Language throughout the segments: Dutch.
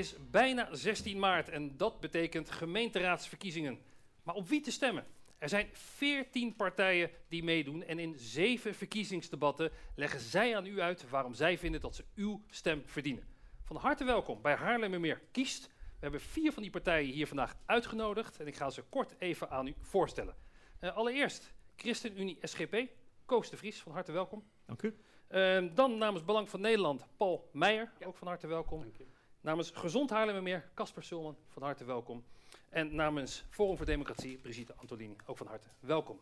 is bijna 16 maart en dat betekent gemeenteraadsverkiezingen. Maar op wie te stemmen? Er zijn 14 partijen die meedoen en in zeven verkiezingsdebatten leggen zij aan u uit waarom zij vinden dat ze uw stem verdienen. Van harte welkom bij Haarlemmermeer Kiest. We hebben vier van die partijen hier vandaag uitgenodigd en ik ga ze kort even aan u voorstellen. Uh, allereerst ChristenUnie SGP, Koos de Vries, van harte welkom. Dank u. Uh, dan namens Belang van Nederland, Paul Meijer, ook van harte welkom. Dank u. Namens Gezond Haarlemmermeer, Casper Sulman, van harte welkom. En namens Forum voor Democratie, Brigitte Antolini, ook van harte welkom.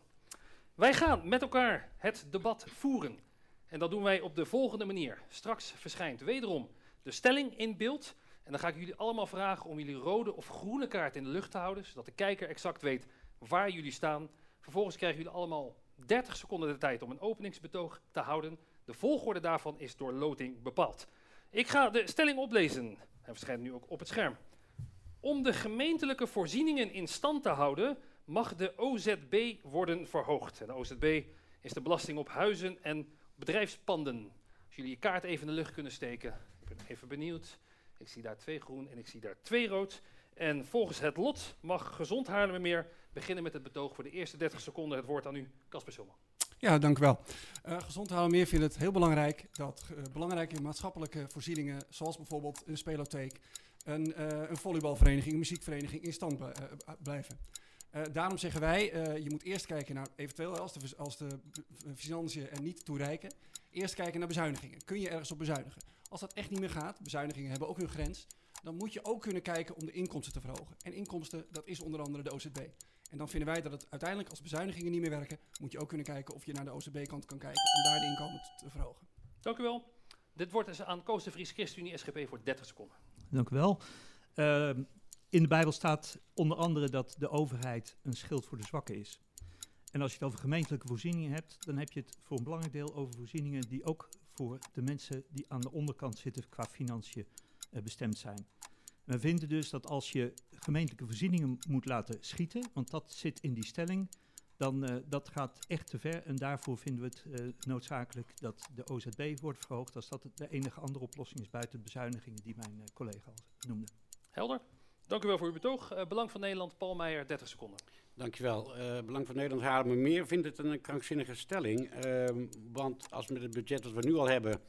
Wij gaan met elkaar het debat voeren. En dat doen wij op de volgende manier. Straks verschijnt wederom de stelling in beeld. En dan ga ik jullie allemaal vragen om jullie rode of groene kaart in de lucht te houden, zodat de kijker exact weet waar jullie staan. Vervolgens krijgen jullie allemaal 30 seconden de tijd om een openingsbetoog te houden. De volgorde daarvan is door loting bepaald. Ik ga de stelling oplezen. Hij verschijnt nu ook op het scherm. Om de gemeentelijke voorzieningen in stand te houden, mag de OZB worden verhoogd. En de OZB is de belasting op huizen en bedrijfspanden. Als jullie je kaart even in de lucht kunnen steken. Ik ben even benieuwd. Ik zie daar twee groen en ik zie daar twee rood. En volgens het lot mag Gezond Haarlemmermeer beginnen met het betoog voor de eerste 30 seconden. Het woord aan u, Casper Sommer. Ja, dank u wel. Uh, Gezond Haarlemmermeer vindt het heel belangrijk dat uh, belangrijke maatschappelijke voorzieningen, zoals bijvoorbeeld een spelotheek, een, uh, een volleybalvereniging, een muziekvereniging in stand blijven. daarom zeggen wij, je moet eerst kijken naar, eventueel als de, als de financiën er niet toereiken, eerst kijken naar bezuinigingen. Kun je ergens op bezuinigen? Als dat echt niet meer gaat, bezuinigingen hebben ook hun grens, dan moet je ook kunnen kijken om de inkomsten te verhogen. En inkomsten, dat is onder andere de OZB. En dan vinden wij dat het uiteindelijk, als bezuinigingen niet meer werken, moet je ook kunnen kijken of je naar de OZB-kant kan kijken om daar de inkomen te verhogen. Dank u wel. Dit wordt dus aan Koos de Vries, ChristenUnie, SGP voor 30 seconden. Dank u wel. Uh, in de Bijbel staat onder andere dat de overheid een schild voor de zwakken is. En als je het over gemeentelijke voorzieningen hebt, dan heb je het voor een belangrijk deel over voorzieningen die ook voor de mensen die aan de onderkant zitten qua financiën uh, bestemd zijn. We vinden dus dat als je gemeentelijke voorzieningen moet laten schieten, want dat zit in die stelling, dan uh, dat gaat echt te ver. En daarvoor vinden we het uh, noodzakelijk dat de OZB wordt verhoogd, als dat de enige andere oplossing is buiten de bezuinigingen die mijn uh, collega al noemde. Helder. Dank u wel voor uw betoog. Belang van Nederland, Paul Meijer, 30 seconden. Dankjewel. Uh, Belang van Nederland Haarlemmermeer vindt het een krankzinnige stelling. Uh, want als met het budget dat we nu al hebben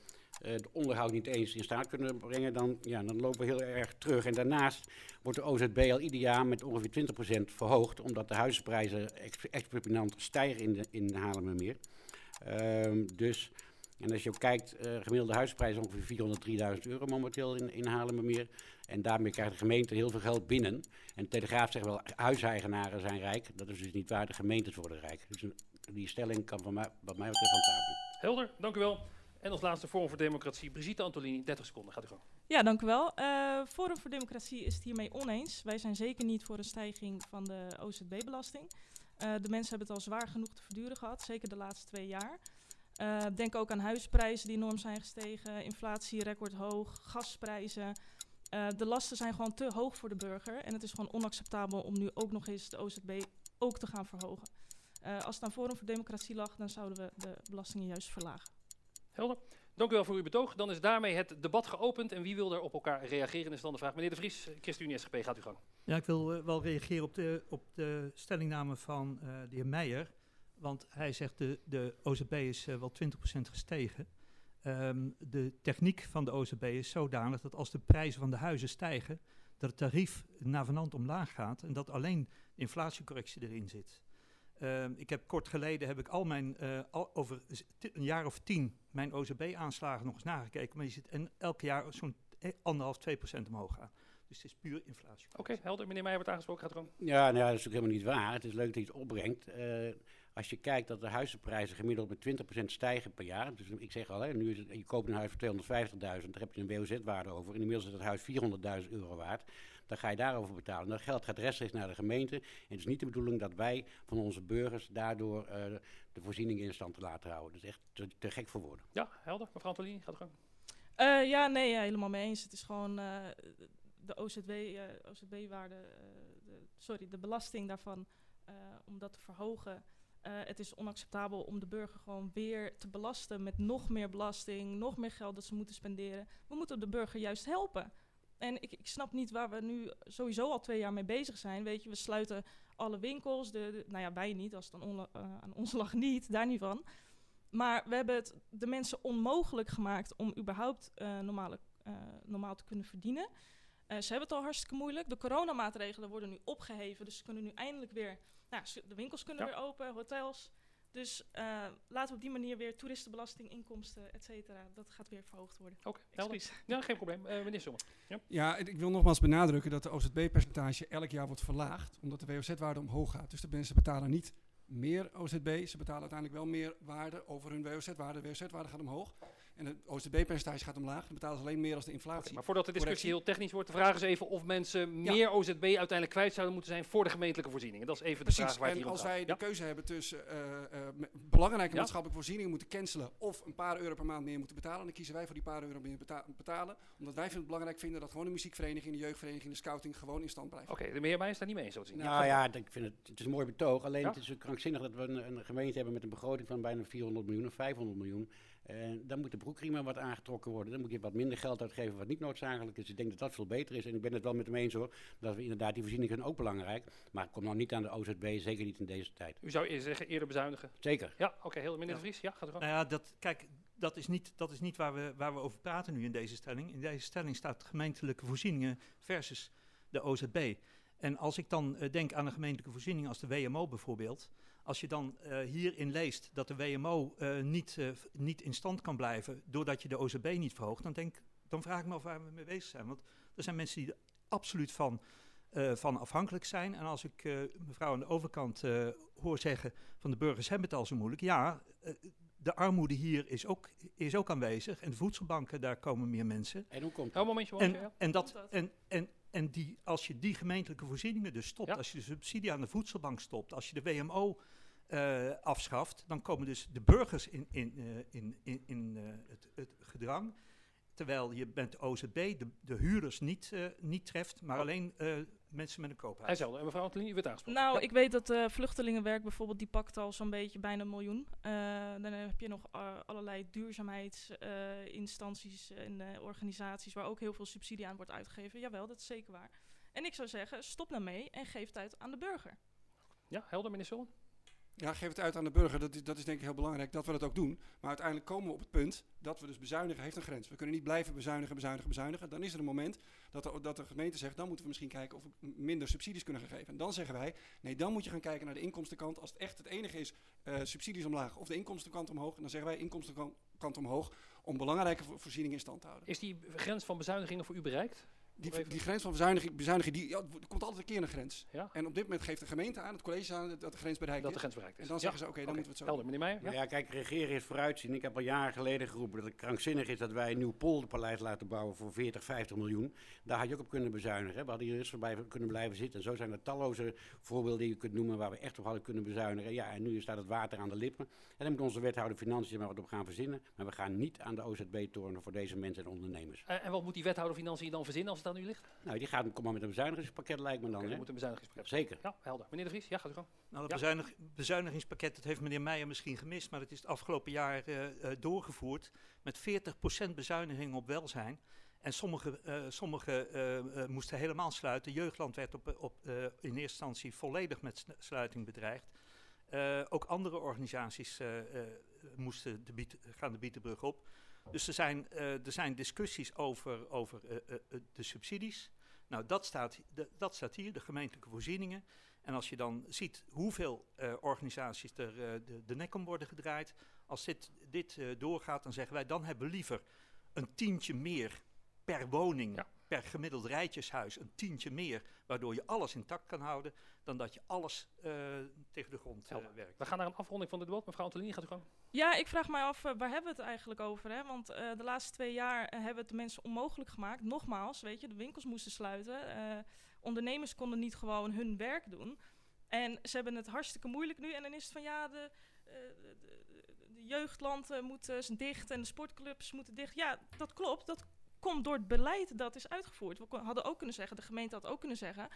het onderhoud niet eens in staat kunnen brengen, dan, ja, dan lopen we heel erg terug. En daarnaast wordt de OZB al ieder jaar met ongeveer 20% verhoogd, omdat de huizenprijzen exorbitant stijgen in, de, in Haarlemmermeer. Ehm, dus, en als je ook kijkt, uh, gemiddelde huisprijs ongeveer 403.000 euro momenteel in, in Haarlemmermeer. En daarmee krijgt de gemeente heel veel geld binnen. En de Telegraaf zegt wel, huiseigenaren zijn rijk. Dat is dus niet waar, de gemeentes worden rijk. Dus die stelling kan van mij, wat mij betreft van tafel. Helder, dank u wel. En als laatste Forum voor Democratie, Brigitte Antolini, 30 seconden. Gaat u gang. Ja, dank u wel. Uh, Forum voor Democratie is het hiermee oneens. Wij zijn zeker niet voor een stijging van de OZB-belasting. Uh, de mensen hebben het al zwaar genoeg te verduren gehad, zeker de laatste twee jaar. Uh, denk ook aan huisprijzen die enorm zijn gestegen, inflatie recordhoog, gasprijzen. de lasten zijn gewoon te hoog voor de burger. En het is gewoon onacceptabel om nu ook nog eens de OZB ook te gaan verhogen. als het aan Forum voor Democratie lag, dan zouden we de belastingen juist verlagen. Helder. Dank u wel voor uw betoog. Dan is daarmee het debat geopend. En wie wil er op elkaar reageren, is dan de vraag. Meneer De Vries, ChristenUnie SGP, gaat u gang. Ja, ik wil uh, wel reageren op de, op de stellingname van uh, de heer Meijer. Want hij zegt de, de OZB is uh, wel 20% gestegen. Um, de techniek van de OZB is zodanig dat als de prijzen van de huizen stijgen, dat het tarief navenant omlaag gaat en dat alleen inflatiecorrectie erin zit. Uh, ik heb kort geleden heb ik al mijn, uh, al over een jaar of tien, mijn OZB-aanslagen nog eens nagekeken. Maar je zit en elk jaar zo'n anderhalf, twee procent omhoog gaan. Dus het is puur inflatie. Oké, okay, helder. Meneer Meijer wordt aangesproken. Gaat erom. Ja, nou ja, dat is ook helemaal niet waar. Het is leuk dat je het opbrengt. Uh, als je kijkt dat de huizenprijzen gemiddeld met 20% stijgen per jaar. Dus ik zeg al, hè, nu is het, je koopt een huis voor 250.000, daar heb je een WOZ-waarde over. En inmiddels is het huis 400.000 euro waard dan ga je daarover betalen. Dat geld gaat rechtstreeks naar de gemeente. En het is niet de bedoeling dat wij van onze burgers daardoor uh, de voorzieningen in stand te laten houden. Dat is echt te, te gek voor woorden. Ja, helder. Mevrouw Antolini, gaat gang. Uh, ja, nee, ja, helemaal mee eens. Het is gewoon uh, de OZW, OZB-waarde, sorry, de belasting daarvan, om dat te verhogen. het is onacceptabel om de burger gewoon weer te belasten met nog meer belasting, nog meer geld dat ze moeten spenderen. We moeten de burger juist helpen En ik, ik snap niet waar we nu sowieso al twee jaar mee bezig zijn. Weet je, we sluiten alle winkels. De, de- nou ja, wij niet, als het aan, eh, aan ons lag niet, daar niet van. Maar we hebben het de mensen onmogelijk gemaakt om überhaupt eh, normale, eh, normaal te kunnen verdienen. Eh, ze hebben het al hartstikke moeilijk. De coronamaatregelen worden nu opgeheven. Dus ze kunnen nu eindelijk weer... Nou, de winkels kunnen Ja. weer open, hotels. Dus eh, laten we op die manier weer toeristenbelasting, inkomsten, et cetera... dat gaat weer verhoogd worden. Oké, helder. Excuus. Ja, geen probleem. Eh meneer Sommer. Ja, en ik wil nogmaals benadrukken dat de OZB-percentage elk jaar wordt verlaagd, omdat de WOZ-waarde omhoog gaat. Dus de mensen betalen niet meer OZB, ze betalen uiteindelijk wel meer waarde over hun WOZ-waarde. De WOZ-waarde gaat omhoog en het OZB-percentage gaat omlaag. Dan betalen ze alleen meer als de inflatie. maar voordat de discussie Correctie. heel technisch wordt, de vraag is even of mensen meer OZB uiteindelijk kwijt zouden moeten zijn voor de gemeentelijke voorzieningen. Dat is even de Precies, vraag waar het en hier om als wij de Ja? keuze hebben tussen eh, eh, belangrijke Ja. maatschappelijke voorzieningen moeten cancelen of een paar euro per maand meer moeten betalen, dan kiezen wij voor die paar euro meer beta- betalen. Omdat wij het belangrijk vinden dat gewoon de muziekvereniging, de jeugdvereniging, de scouting gewoon in stand blijven. Oké, de meneer Meijers is daar niet mee eens, zo te zien. Nou ja, ik vind het, het is een mooi betoog. Alleen Ja. het is krankzinnig dat we een, een gemeente hebben met een begroting van bijna 400 miljoen of 500 miljoen. En dan moet de broekriemen wat aangetrokken worden. Dan moet je wat minder geld uitgeven wat niet noodzakelijk is. Ik denk dat dat veel beter is. En ik ben het wel met hem eens hoor. Dat we inderdaad, die voorzieningen zijn ook belangrijk. Maar het komt nou niet aan de OZB, zeker niet in deze tijd. U zou eerder zeggen eerder bezuinigen. Zeker. Ja, oké, heel meneer Ja. Vries. Ja, gaat er Nou ja, dat, kijk, dat is niet, dat is niet waar, we, waar we over praten nu in deze stelling. In deze stelling staat gemeentelijke voorzieningen versus de OZB. En als ik dan eh, denk aan een gemeentelijke voorziening als de WMO bijvoorbeeld. Als je dan eh, hierin leest dat de WMO eh, niet, eh, niet in stand kan blijven doordat je de OZB niet verhoogt, dan, denk, dan vraag ik me af waar we mee bezig zijn. Want er zijn mensen die er absoluut van, eh, van afhankelijk zijn. En als ik eh, mevrouw aan de overkant eh, hoor zeggen van de burgers hebben het al zo moeilijk. Ja, de armoede hier is ook, is ook aanwezig. En de voedselbanken, daar komen meer mensen. En hoe komt dat? een momentje, momentje. En, ja. en, dat, Komt dat? en, en, en die, als je die gemeentelijke voorzieningen dus stopt, Ja. als je de subsidie aan de voedselbank stopt, als je de WMO eh, afschaft, dan komen dus de burgers in, in, eh, in, in, in eh, het, het gedrang. Terwijl je met de OZB de, de huurders niet, niet treft, maar Oh. alleen mensen met een koophuis. Hij is helder. En mevrouw Antelini, u werd aangesproken. Nou, Ja. ik weet dat eh, vluchtelingenwerk bijvoorbeeld, die pakt al zo'n beetje bijna een miljoen. Eh, dan heb je nog eh, allerlei duurzaamheidsinstanties en eh, organisaties waar ook heel veel subsidie aan wordt uitgegeven. Jawel, dat is zeker waar. En ik zou zeggen, stop nou mee en geef het uit aan de burger. Ja, helder, meneer Sullen. Ja, geef het uit aan de burger. Dat is, dat is denk ik heel belangrijk dat we dat ook doen. Maar uiteindelijk komen we op het punt dat we dus bezuinigen heeft een grens. We kunnen niet blijven bezuinigen, bezuinigen, bezuinigen. Dan is er een moment dat de, dat de gemeente zegt, dan moeten we misschien kijken of we minder subsidies kunnen geven. En dan zeggen wij, nee, dan moet je gaan kijken naar de inkomstenkant. Als het echt het enige is, eh, subsidies omlaag of de inkomstenkant omhoog. Dan zeggen wij inkomstenkant omhoog om belangrijke vo- voorzieningen in stand te houden. Is die grens van bezuinigingen voor u bereikt? Die, die grens van bezuiniging, bezuiniging die, ja, er komt altijd een keer een grens. Ja? En op dit moment geeft de gemeente aan, het college aan, dat de grens bereikt Dat de is. grens bereikt is. En dan Ja. zeggen ze, oké, dan Oké, moeten we het zo Helder, meneer Meijer. Nou Ja? kijk, regeren is vooruitzien. Ik heb al jaren geleden geroepen dat het krankzinnig is dat wij een nieuw polderpaleis laten bouwen voor 40, 50 miljoen. Daar had je ook op kunnen bezuinigen. hè. We hadden hier eerst voorbij kunnen blijven zitten. En zo zijn er talloze voorbeelden die je kunt noemen waar we echt op hadden kunnen bezuinigen. Ja, en nu staat het water aan de lippen. En dan moet onze wethouder Financiën maar wat op gaan verzinnen. Maar we gaan niet aan de OZB tornen voor deze mensen en ondernemers. Eh, en wat moet die wethouder Financiën dan verzinnen als het aan u ligt? Nou, die gaat kom maar met een bezuinigingspakket lijkt me dan. Er moet een bezuinigingspakket. Zeker. Ja, helder. Meneer de Vries, ja, gaat u gang. Nou, het Ja. bezuinig- bezuinigingspakket, dat heeft meneer Meijer misschien gemist, maar het is het afgelopen jaar eh, eh, doorgevoerd met 40% bezuiniging op welzijn. En sommige, eh, sommige eh, eh, moesten helemaal sluiten. Jeugdland werd op, op, eh, in eerste instantie volledig met sluiting bedreigd. Eh, ook andere organisaties eh, eh, moesten de biet, gaan de bietenbrug op. Dus er zijn, eh, er zijn discussies over, over eh, eh, de subsidies. Nou, dat staat, de- dat staat hier, de gemeentelijke voorzieningen. En als je dan ziet hoeveel organisaties er de, de nek om worden gedraaid, als dit, dit doorgaat, dan zeggen wij, dan hebben we liever een tientje meer per woning, Ja. per gemiddeld rijtjeshuis, een tientje meer, waardoor je alles intact kan houden, dan dat je alles eh, tegen de grond eh, Helder. werkt. We gaan naar een afronding van dit debat. Mevrouw Antelini, gaat u gang. Ja, ik vraag mij af, eh, waar hebben we het eigenlijk over? Hè? Want eh, de laatste twee jaar hebben we het de mensen onmogelijk gemaakt. Nogmaals, weet je, de winkels moesten sluiten. eh, ondernemers konden niet gewoon hun werk doen. En ze hebben het hartstikke moeilijk nu. En dan is het van, ja, de, eh, de, de, de jeugdland moet dicht en de sportclubs moeten dicht. Ja, dat klopt. Dat komt door het beleid dat is uitgevoerd. We hadden ook kunnen zeggen, de gemeente had ook kunnen zeggen...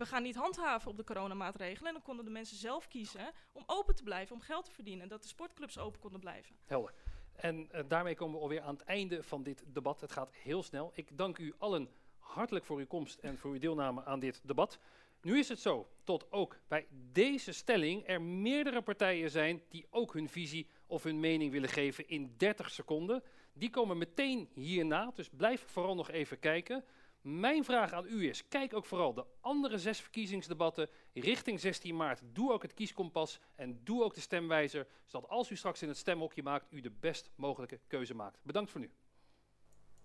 we gaan niet handhaven op de coronamaatregelen. En dan konden de mensen zelf kiezen om open te blijven, om geld te verdienen. En dat de sportclubs open konden blijven. Helder. En eh, daarmee komen we alweer aan het einde van dit debat. Het gaat heel snel. Ik dank u allen hartelijk voor uw komst en voor uw deelname aan dit debat. Nu is het zo, tot ook bij deze stelling er meerdere partijen zijn die ook hun visie of hun mening willen geven in 30 seconden. Die komen meteen hierna, dus blijf vooral nog even kijken. Mijn vraag aan u is, kijk ook vooral de andere zes verkiezingsdebatten richting 16 maart. Doe ook het kieskompas en doe ook de stemwijzer, zodat als u straks in het stemhokje maakt, u de best mogelijke keuze maakt. Bedankt voor nu.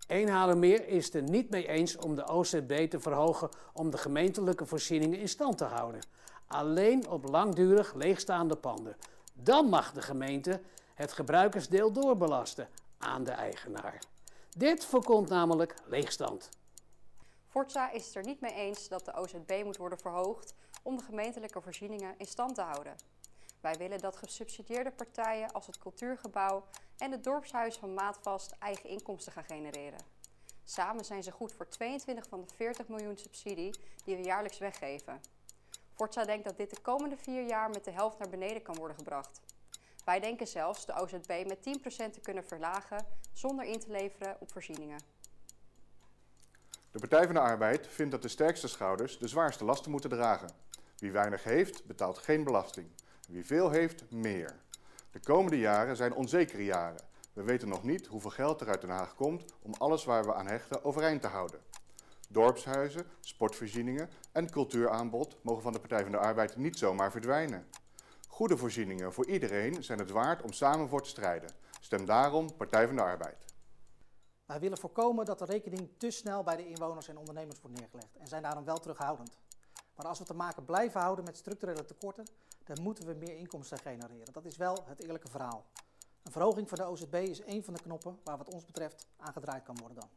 Eenhalenmeer is het er niet mee eens om de OZB te verhogen om de gemeentelijke voorzieningen in stand te houden. Alleen op langdurig leegstaande panden. Dan mag de gemeente het gebruikersdeel doorbelasten aan de eigenaar. Dit voorkomt namelijk leegstand. Forza is het er niet mee eens dat de OZB moet worden verhoogd om de gemeentelijke voorzieningen in stand te houden. Wij willen dat gesubsidieerde partijen als het Cultuurgebouw en het Dorpshuis van Maatvast eigen inkomsten gaan genereren. Samen zijn ze goed voor 22 van de 40 miljoen subsidie die we jaarlijks weggeven. Forza denkt dat dit de komende vier jaar met de helft naar beneden kan worden gebracht. Wij denken zelfs de OZB met 10% te kunnen verlagen zonder in te leveren op voorzieningen. De Partij van de Arbeid vindt dat de sterkste schouders de zwaarste lasten moeten dragen. Wie weinig heeft, betaalt geen belasting. Wie veel heeft, meer. De komende jaren zijn onzekere jaren. We weten nog niet hoeveel geld er uit Den Haag komt om alles waar we aan hechten overeind te houden. Dorpshuizen, sportvoorzieningen en cultuuraanbod mogen van de Partij van de Arbeid niet zomaar verdwijnen. Goede voorzieningen voor iedereen zijn het waard om samen voor te strijden. Stem daarom Partij van de Arbeid. Wij willen voorkomen dat de rekening te snel bij de inwoners en ondernemers wordt neergelegd en zijn daarom wel terughoudend. Maar als we te maken blijven houden met structurele tekorten, dan moeten we meer inkomsten genereren. Dat is wel het eerlijke verhaal. Een verhoging van de OZB is één van de knoppen waar wat ons betreft aan gedraaid kan worden dan.